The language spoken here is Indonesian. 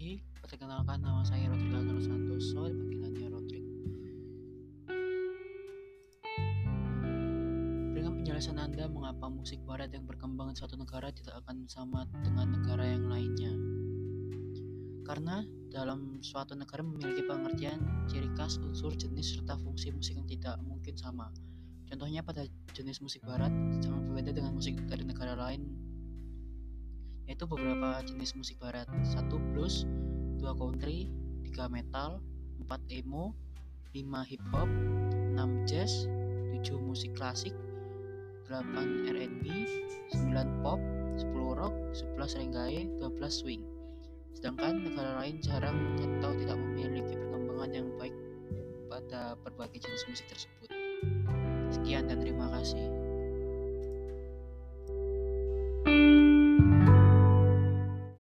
lagi. Perkenalkan nama saya Rodrigo Anur Santoso, panggilannya Rodrik. Dengan penjelasan Anda mengapa musik barat yang berkembang di suatu negara tidak akan sama dengan negara yang lainnya. Karena dalam suatu negara memiliki pengertian ciri khas, unsur, jenis, serta fungsi musik yang tidak mungkin sama. Contohnya pada jenis musik barat, sangat berbeda dengan musik dari negara lain yaitu beberapa jenis musik barat. Satu blues, dua country, tiga metal, empat emo, lima hip hop, enam jazz, tujuh musik klasik, 8 R&B, 9 pop, 10 rock, 11 reggae, 12 swing. Sedangkan negara lain jarang atau tidak memiliki perkembangan yang baik pada berbagai jenis musik tersebut. Sekian dan terima kasih.